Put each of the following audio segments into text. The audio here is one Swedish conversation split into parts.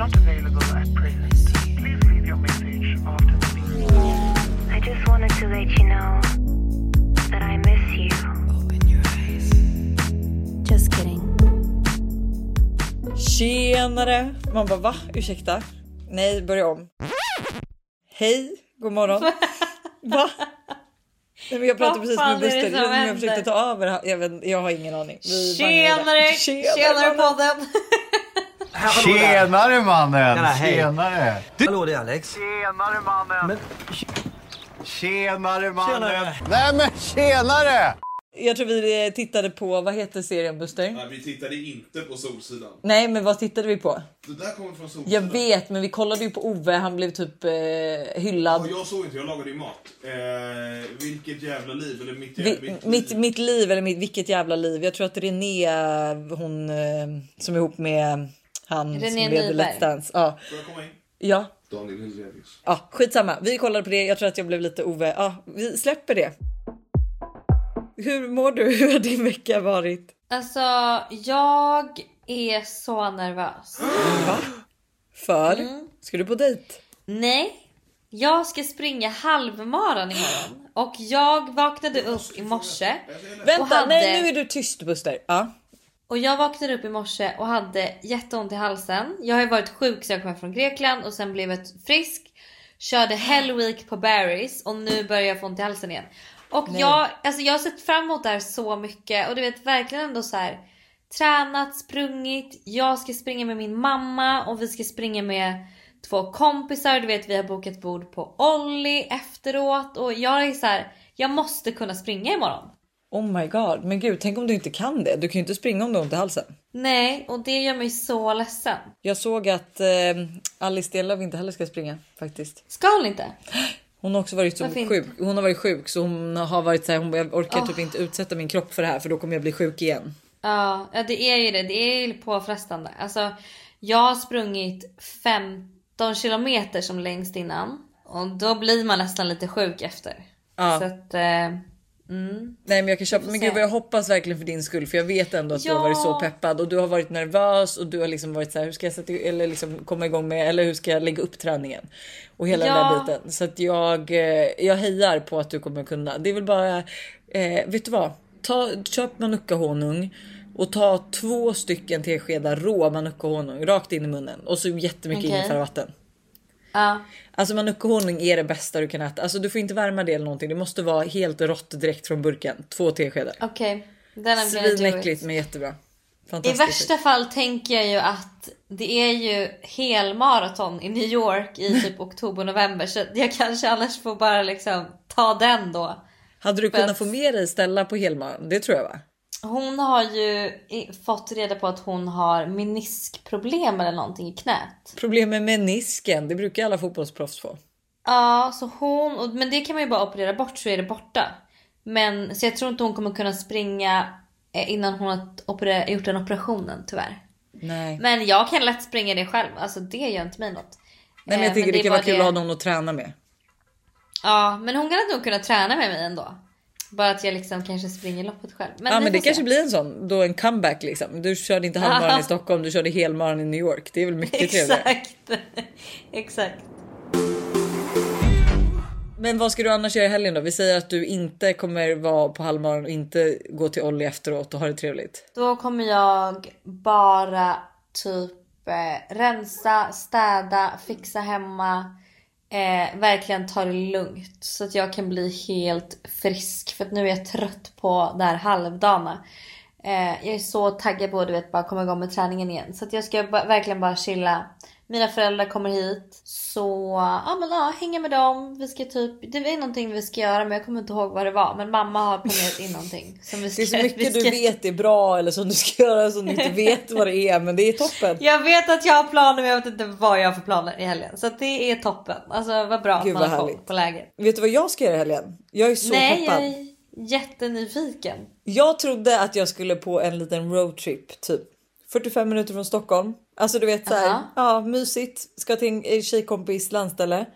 not available at present. Please leave your message after the beep. I just wanted to let you know that I miss you. Just kidding. Tjenare! Man bara va? Ursäkta? Nej, börja om. Hej, god morgon. Va? Nej, men jag pratade Vad precis med Buster. Jag, jag försökte ta över. Jag, vet, jag har ingen aning. Vi Tjenare! bangade. Tjenare podden! Tjenare mannen! Tjena, hej. Tjenare! Hallå det är Alex. Tjenare mannen! Tjenare mannen! Tjenare. Nej men tjenare! Jag tror vi eh, tittade på, vad heter serien Buster? Nej, vi tittade inte på Solsidan. Nej, men vad tittade vi på? Det där kommer från Solsidan. Jag vet, men vi kollade ju på Ove. Han blev typ eh, hyllad. Ja, jag såg inte, jag lagade ju mat. Eh, vilket jävla liv, eller mitt, Vi, jävla, mitt, mitt liv eller mitt, vilket jävla liv. Jag tror att René, hon eh, som är ihop med han René som leder Nyberg. Let's Dance. Ja, Får jag komma in? ja, Daniel Hellenius. ja, skitsamma. Vi kollade på det. Jag tror att jag blev lite Ove. Ja, vi släpper det. Hur mår du? Hur har din vecka varit? Alltså, jag är så nervös. Va? För? Mm. Ska du på dejt? Nej, jag ska springa halvmaran imorgon. Och jag vaknade upp i morse. Vänta, hade- nej nu är du tyst Buster. Ja. Och jag vaknade upp i morse och hade jätteont i halsen. Jag har ju varit sjuk så jag kom från Grekland och sen blev jag frisk. Körde Hell Week på Barry's och nu börjar jag få ont i halsen igen. Och jag, alltså jag har sett fram emot det här så mycket och du vet verkligen ändå så här tränat, sprungit. Jag ska springa med min mamma och vi ska springa med två kompisar. Du vet vi har bokat bord på Olli efteråt och jag är så här. Jag måste kunna springa imorgon. Oh my god, men gud, tänk om du inte kan det. Du kan ju inte springa om du har ont i halsen. Nej, och det gör mig så ledsen. Jag såg att eh, Alice Stenlöf inte heller ska springa faktiskt. Ska hon inte? Hon har också varit så Varför sjuk. Hon har varit sjuk så hon har varit så här. Hon, jag orkar typ inte utsätta min kropp för det här för då kommer jag bli sjuk igen. Ja, ja det är ju det. Det är ju påfrestande. Alltså, jag har sprungit 15 kilometer som längst innan. Och då blir man nästan lite sjuk efter. Ja. Så att... Eh, mm. Nej men jag kan köpa. Men gud vad jag hoppas verkligen för din skull för jag vet ändå att du har varit så Ja. peppad och du har varit nervös och du har liksom varit så här. Hur ska jag sätta eller liksom komma igång med eller hur ska jag lägga upp träningen och hela den Ja. där biten så att jag. eh, Jag hejar på att du kommer kunna. Det är väl bara. Eh, vet du vad? Ta köp manuka honung och ta två stycken teskedar rå manuka honung rakt in i munnen och så jättemycket Okej. ingefäravatten. Ja. Alltså manuka honung är det bästa du kan äta. Alltså du får inte värma det eller någonting. Det måste vara helt rått direkt från burken. Två teskedar. Okej. Do Svinäckligt men jättebra. I värsta fall tänker jag ju att det är ju helmaraton i New York i typ oktober, november. Så jag kanske annars får bara liksom ta den då. Hade du att- kunnat få med dig Stella på helmaran? Det tror jag va? Hon har ju fått reda på att hon har meniskproblem eller någonting i knät. Problem med menisken. Det brukar alla fotbollsproffs få. Ja, så hon, men det kan man ju bara operera bort så är det borta. Men så jag tror inte hon kommer kunna springa eh, innan hon har opera, gjort den operationen tyvärr. Nej. Men jag kan lätt springa det själv, alltså det gör inte mig något. Nej men Eh, jag tycker det, är kan vara kul det- att ha någon att träna med. Ja, men hon kan nog kunna träna med mig ändå. Bara att jag liksom kanske springer loppet själv. Men ja men det får kanske se. blir en sån. Då en comeback liksom. Du körde inte halvmaran i Stockholm. Du körde helmaran i New York. Det är väl mycket trevligare. Exakt. Exakt. Men vad ska du annars göra i helgen då? Vi säger att du inte kommer vara på halvmaran och inte gå till Olli efteråt och ha det trevligt. Då kommer jag bara typ eh, rensa, städa, fixa hemma. Eh, verkligen ta det lugnt så att jag kan bli helt frisk. För att nu är jag trött på det här halvdana. Eh, jag är så taggad på att bara komma igång med träningen igen. Så att jag ska ba- verkligen bara chilla. Mina föräldrar kommer hit. Så ja men ja, hänga med dem. Vi ska typ, det är någonting vi ska göra men jag kommer inte ihåg vad det var. Men mamma har planerat in någonting. Som vi ska, Det är så mycket du ska- vet är bra eller som du ska göra som du inte vet vad det är. Men det är toppen. Jag vet att jag har planer men jag vet inte vad jag har för planer i helgen. Så det är toppen. Alltså vad bra Gud, att man har koll på läget. Vet du vad jag ska göra i helgen? Jag är så Nej peppad. jag är jättenyfiken. Jag trodde att jag skulle på en liten roadtrip typ 45 minuter från Stockholm. Alltså du vet så här, Aha. ja mysigt. Ska till en eh, tjejkompis landställe.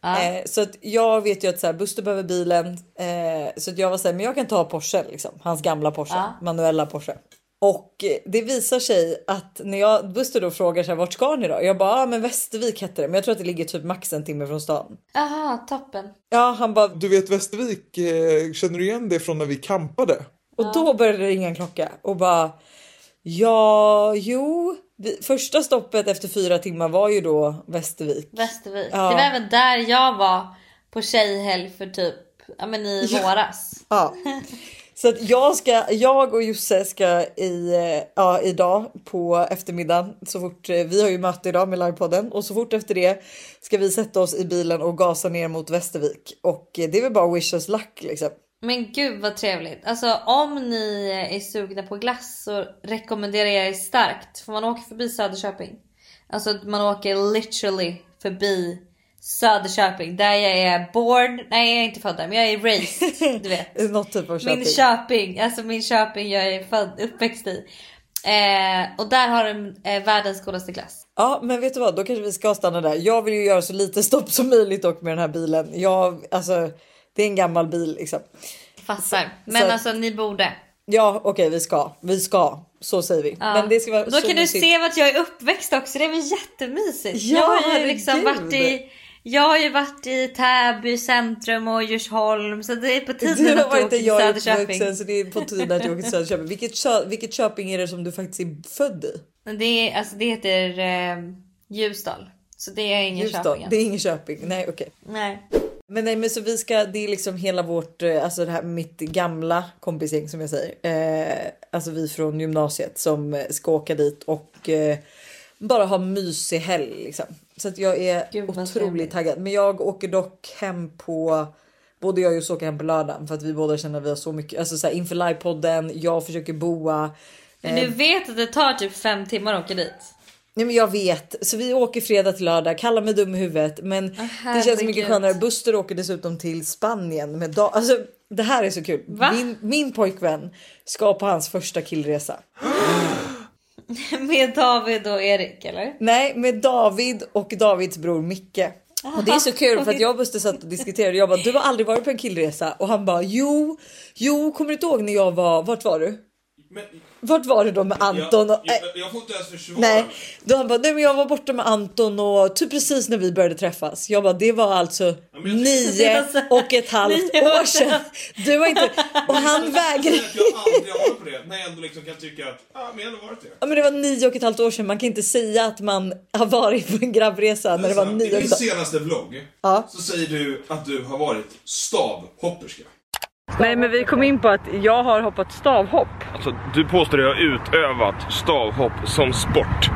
Ja. Eh, så att jag vet ju att så här, Buster behöver bilen. Eh, så att jag var så här, men jag kan ta Porsche liksom. Hans gamla Porsche, Ja. manuella Porsche. Och eh, det visar sig att när jag Buster då frågar så här, vart ska ni då? Jag bara, ah, men Västervik hette det, men jag tror att det ligger typ max en timme från stan. Aha, toppen. Ja, han bara, Du vet Västervik, eh, känner du igen det från när vi campade? och då började det ringa en klocka och bara, ja, jo, första stoppet efter fyra timmar var ju då Västervik. Västervik. Ja. Det var även där jag var på tjejhelg för typ ja, men i Ja. våras. Ja. Så att jag, ska, jag och Josse ska i, eh, ja, idag på eftermiddagen så fort eh, vi har ju möte idag med livepodden och så fort efter det ska vi sätta oss i bilen och gasa ner mot Västervik och eh, det är väl bara wish us luck liksom. Men gud vad trevligt. Alltså om ni är sugna på glass så rekommenderar jag er starkt. För man åker förbi Söderköping. Alltså man åker literally förbi Söderköping. Där jag är born. Nej jag är inte född där men jag är raised. Du vet. Något typ av Köping. Min Köping. Alltså min Köping jag är född, uppväxt i. Eh, och där har de eh, världens godaste glass. Ja, men vet du vad? Då kanske vi ska stanna där. Jag vill ju göra så lite stopp som möjligt dock med den här bilen. Jag, alltså, det är en gammal bil liksom. Fattar. Men så- alltså ni borde. Ja, okej, vi ska. Vi ska. Så säger vi. Ja. Men det ska vara Då kan du mysigt. se vart jag är uppväxt också. Det är väl jättemysigt. Ja, jag har ju liksom varit i jag har ju varit i Täby centrum och Djursholm så det är på Du tiden att du åker till Söderköping. så det är på tiden att jag åker till Söderköping. Vilket, kö- vilket Köping är det som du faktiskt är född i? Det, är, alltså, det heter eh, Ljusdal. Så det är ingen då, Köping. det är ingen Köping. Nej okej. Nej. Men nej men så vi ska, det är liksom hela vårt, eh, alltså det här mitt gamla kompisgäng som jag säger. Eh, alltså vi från gymnasiet som eh, ska åka dit och eh, bara ha mysig helg liksom. Så att jag är Gud, otroligt taggad. Men jag åker dock hem på Både jag och Josse åker hem på lördagen för att vi båda känner att vi har så mycket, alltså så här, inför livepodden, jag försöker boa. Men du vet att det tar typ fem timmar att åka dit. Nej men jag vet, så vi åker fredag till lördag, kalla mig dum i huvudet men det känns mycket skönare. Buster åker dessutom till Spanien med dag. Alltså det här är så kul. Va? Min, min pojkvän ska på hans första killresa. Med David och Erik eller? Nej, med David och Davids bror Micke. Och det är så kul för att jag och Buster satt och diskuterade. Jag bara, du har aldrig varit på en killresa och han bara, jo, jo, kommer du inte ihåg när jag var, vart var du? Men, Vart var du då med Anton? Och, jag, jag, jag får inte ens försvara Nej, då han bara, nej men jag var borta med Anton och typ precis när vi började träffas. Jag bara, det var alltså jag- nio och ett halvt år sedan. Du var inte, och han Jag vägrade. jag aldrig har varit på det, när jag ändå liksom kan tycka att, ja men jag har varit det. Ja, men det var nio och ett halvt år sedan. Man kan inte säga att man har varit på en grabbresa när det var Alltså, nio I din halvt. senaste vlogg Ja. så säger du att du har varit stavhopperska. Nej, men vi kom in på att jag har hoppat stavhopp. Alltså, du påstår att jag har utövat stavhopp som sport.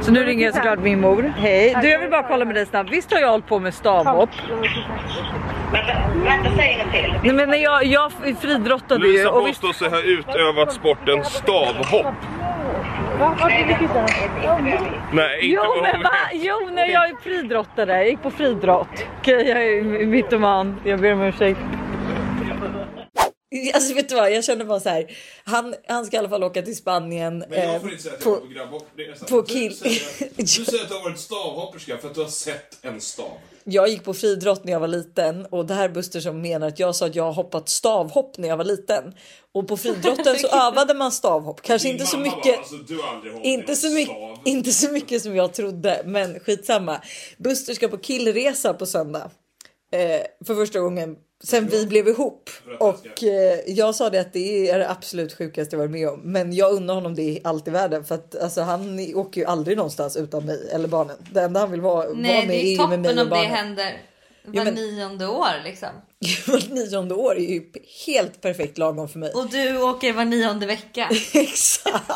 Så nu ringer jag såklart min mor. Hej, du jag vill bara kolla med dig snabbt. Visst har jag hållit på med stavhopp? Vänta, säg en till. Nej, men när jag, jag friidrottade ju. Visst, påstår sig ha utövat sporten stavhopp. Nej, inte Jo men va? Jo när jag är friidrottare, jag gick på friidrott. Okej jag är mytoman, jag ber om ursäkt. Alltså vet du vad, jag känner bara så här. Han, han ska i alla fall åka till Spanien. Men jag eh, får inte säga att på- jag var på grabbhoppresa. på Du kill- säger- Du säger att du har varit stavhopperska för att du har sett en stav. Jag gick på friidrott när jag var liten och det här är Buster som menar att jag sa att jag har hoppat stavhopp när jag var liten. Och på friidrotten så övade man stavhopp. Kanske Din inte så mycket. Bara, alltså, du Inte så, mycket, inte så mycket som jag trodde, men skitsamma. Buster ska på killresa på söndag. Eh, för första gången sen vi blev ihop. Och eh, jag sa det att det är det absolut sjukaste jag varit med om. Men jag undrar honom det i allt i världen. För att alltså, han åker ju aldrig någonstans utan mig eller barnen. Det enda han vill vara, vara Nej med det är är ju med toppen mig om och det barnen. händer var men- nionde år liksom. Vart nionde år är ju helt perfekt lagom för mig. Och du åker var nionde vecka. Exakt.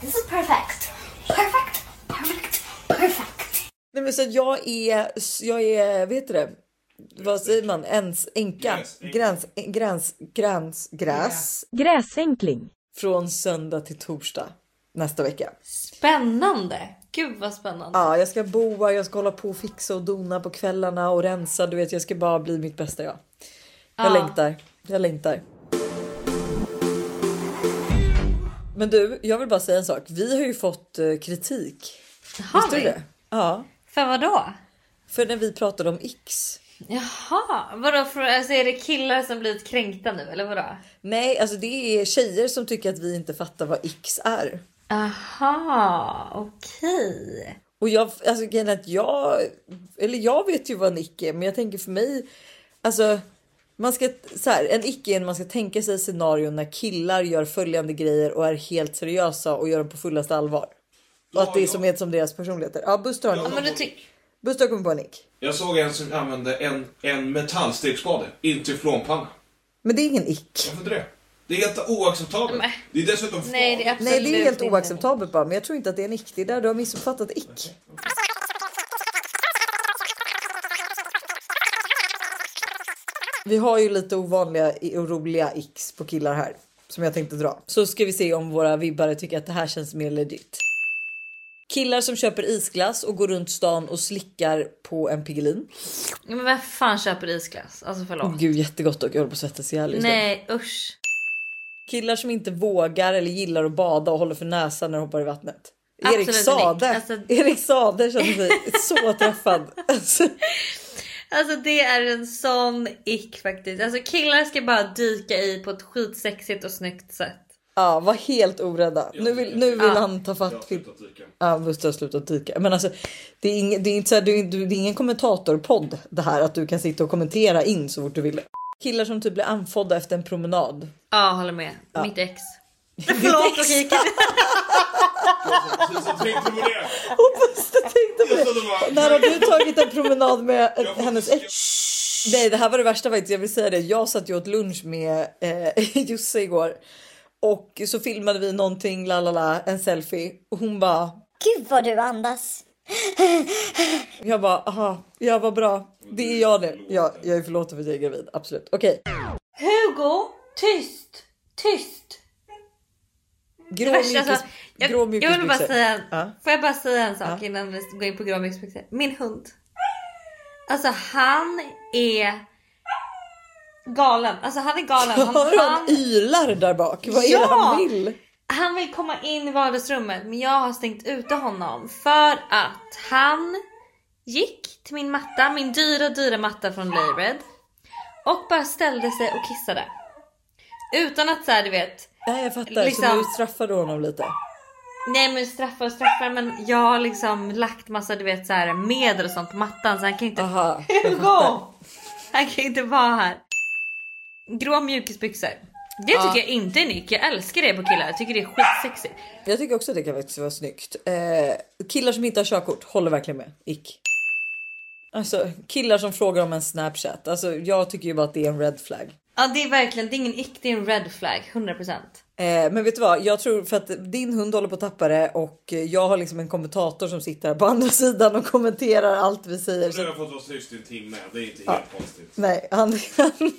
This is perfect. Perfect. Perfect. Perfect. Nej, men så jag är, jag är, vet du det? Vad säger man? Ens? Gräsänka. Gräns, gräns, gräns, gräs. Gräsänkling. Från söndag till torsdag nästa vecka. Spännande. Gud vad spännande. Ja, jag ska boa, jag ska hålla på och fixa och dona på kvällarna och rensa. Du vet, jag ska bara bli mitt bästa jag. Jag Ja. längtar. Jag längtar. Men du, jag vill bara säga en sak. Vi har ju fått eh, kritik. Har vi? det? Ja. För vad då? För när vi pratade om X. Jaha, vadå? För, alltså är det killar som blivit kränkta nu eller vadå? Nej, alltså det är tjejer som tycker att vi inte fattar vad X är. Aha, okej. Och jag, alltså grejen att jag, eller jag vet ju vad en ick är, men jag tänker för mig, alltså man ska, så här, en icke är när man ska tänka sig scenarion när killar gör följande grejer och är helt seriösa och gör dem på fullaste allvar. Och att det är som är som deras personligheter. Ja, Buster har, Ja, en, men du tycker... Buster kommer på en ick. Jag såg en som använde en, en metallstekspade in till flånpanna. Men det är ingen ick. Varför inte det? Det är helt oacceptabelt. Men- Det är dessutom farligt. Nej, det är absolut Nej, det är helt inte. oacceptabelt bara, men jag tror inte att det är en ick. Det är där du har missuppfattat ick. Vi har ju lite ovanliga och roliga icks på killar här som jag tänkte dra. Så ska vi se om våra vibbare tycker att det här känns mer legit. Killar som köper isglass och går runt stan och slickar på en Piggelin. Men vem fan köper isglass? Alltså förlåt. Gud jättegott och jag håller på att svettas ihjäl just nu. Nej usch. Killar som inte vågar eller gillar att bada och håller för näsan när de hoppar i vattnet. Absolut Erik Sade. Alltså- Erik Sade känner sig så träffad. Alltså, Alltså det är en sån ick faktiskt. Alltså killar ska bara dyka i på ett skitsexigt och snyggt sätt. Ja, var helt orädda. Nu vill, nu vill Ja. han ta Jag fatt har Filip. slutat dyka. Ja, Buster har slutat dyka. Men alltså, det är, ing, det är inte så här, det är ingen kommentatorpodd det här att du kan sitta och kommentera in så fort du vill. Killar som typ blir andfådda efter en promenad. Ja, håller med. Mitt ex. Förlåt okej. Som tänkte på det. Buster tänkte på Jag det. När har du tagit en promenad med jag hennes ex? Nej, det här var det värsta faktiskt. Jag vill säga det. Jag satt ju åt lunch med eh, Josse igår och så filmade vi någonting, la la la, en selfie och hon bara. Gud vad du andas. Jag bara, aha, ja vad bra. Det är jag det. Ja, jag är förlåten för att jag är gravid. Absolut. Okej. Hugo, tyst! Tyst! Grå, Värsta, mjukis, alltså, jag, grå jag vill bara mjukisbyxor. säga en, Ja. Får jag bara säga en sak Ja. innan vi går in på grå mjukisbyxor? Min hund. Alltså han är galen. Alltså han är galen. Han, Hör han ylar där bak? Vad är Ja! det han vill? han vill komma in i vardagsrummet men jag har stängt ute honom för att han gick till min matta, min dyra dyra matta från Layred och bara ställde sig och kissade. Utan att såhär du vet Nej jag fattar, Liksom- så nu straffar du honom lite. Nej men straffar och straffar men jag har liksom lagt massa du vet så här medel och sånt på mattan så han kan inte... Aha. Hugo! Han kan inte vara här. Grå mjukisbyxor. Det tycker jag inte är nytt. Jag älskar det på killar. Jag tycker det är skitsexigt. Jag tycker också att det kan faktiskt vara snyggt. Eh, killar som inte har körkort, håller verkligen med. Ick. Alltså killar som frågar om en snapchat. Alltså jag tycker ju bara att det är en red flag. Ja det är verkligen, det är ingen ick, det är en red flag. 100%. Eh, men vet du vad? Jag tror för att din hund håller på att tappa det och jag har liksom en kommentator som sitter på andra sidan och kommenterar allt vi säger. Nu Så, har jag fått vara tyst i en timme. Det är inte helt konstigt. nej, han, han,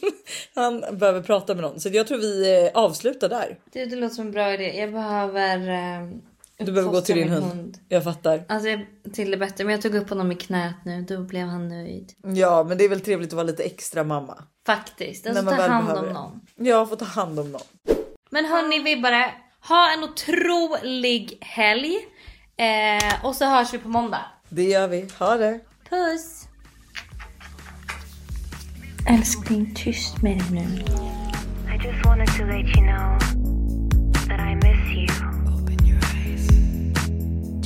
han behöver prata med någon. Så jag tror vi eh, avslutar där. Du det låter som en bra idé. Jag behöver... Eh, Du behöver gå till din hund. min Jag fattar. Alltså jag, till det bättre. Men jag tog upp honom i knät nu. Då blev han nöjd. Ja, men det är väl trevligt att vara lite extra mamma. Faktiskt. När Alltså man ta väl hand om det. någon. Jag får ta hand om någon. Men hörni vibbare, ha en otrolig helg. Eh, och så hörs vi på måndag. Det gör vi. Ha det. Puss! Älskling, tyst med dig nu. I just wanted to let you know that I miss you.